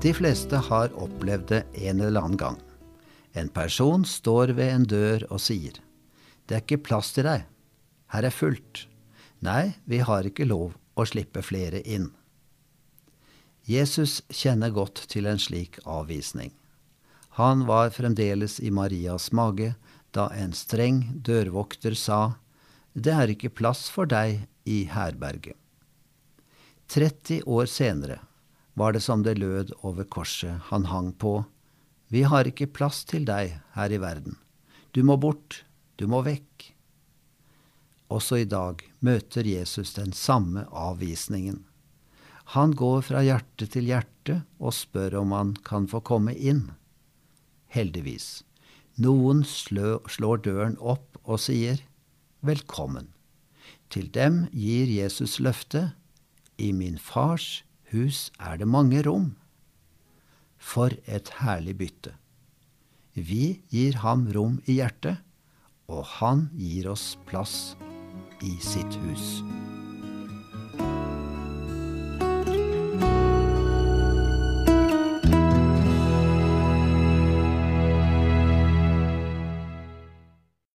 De fleste har opplevd det en eller annen gang. En person står ved en dør og sier, Det er ikke plass til deg. Her er fullt. Nei, vi har ikke lov å slippe flere inn. Jesus kjenner godt til en slik avvisning. Han var fremdeles i Marias mage da en streng dørvokter sa, Det er ikke plass for deg i herberget. 30 år senere var det som det lød over korset han hang på, Vi har ikke plass til deg her i verden. Du må bort, du må vekk. Også i dag møter Jesus den samme avvisningen. Han går fra hjerte til hjerte og spør om han kan få komme inn. Heldigvis. Noen slå, slår døren opp og sier velkommen. Til dem gir Jesus løftet i min fars hus er det mange rom. For et herlig bytte. Vi gir ham rom i hjertet, og han gir oss plass i sitt hus.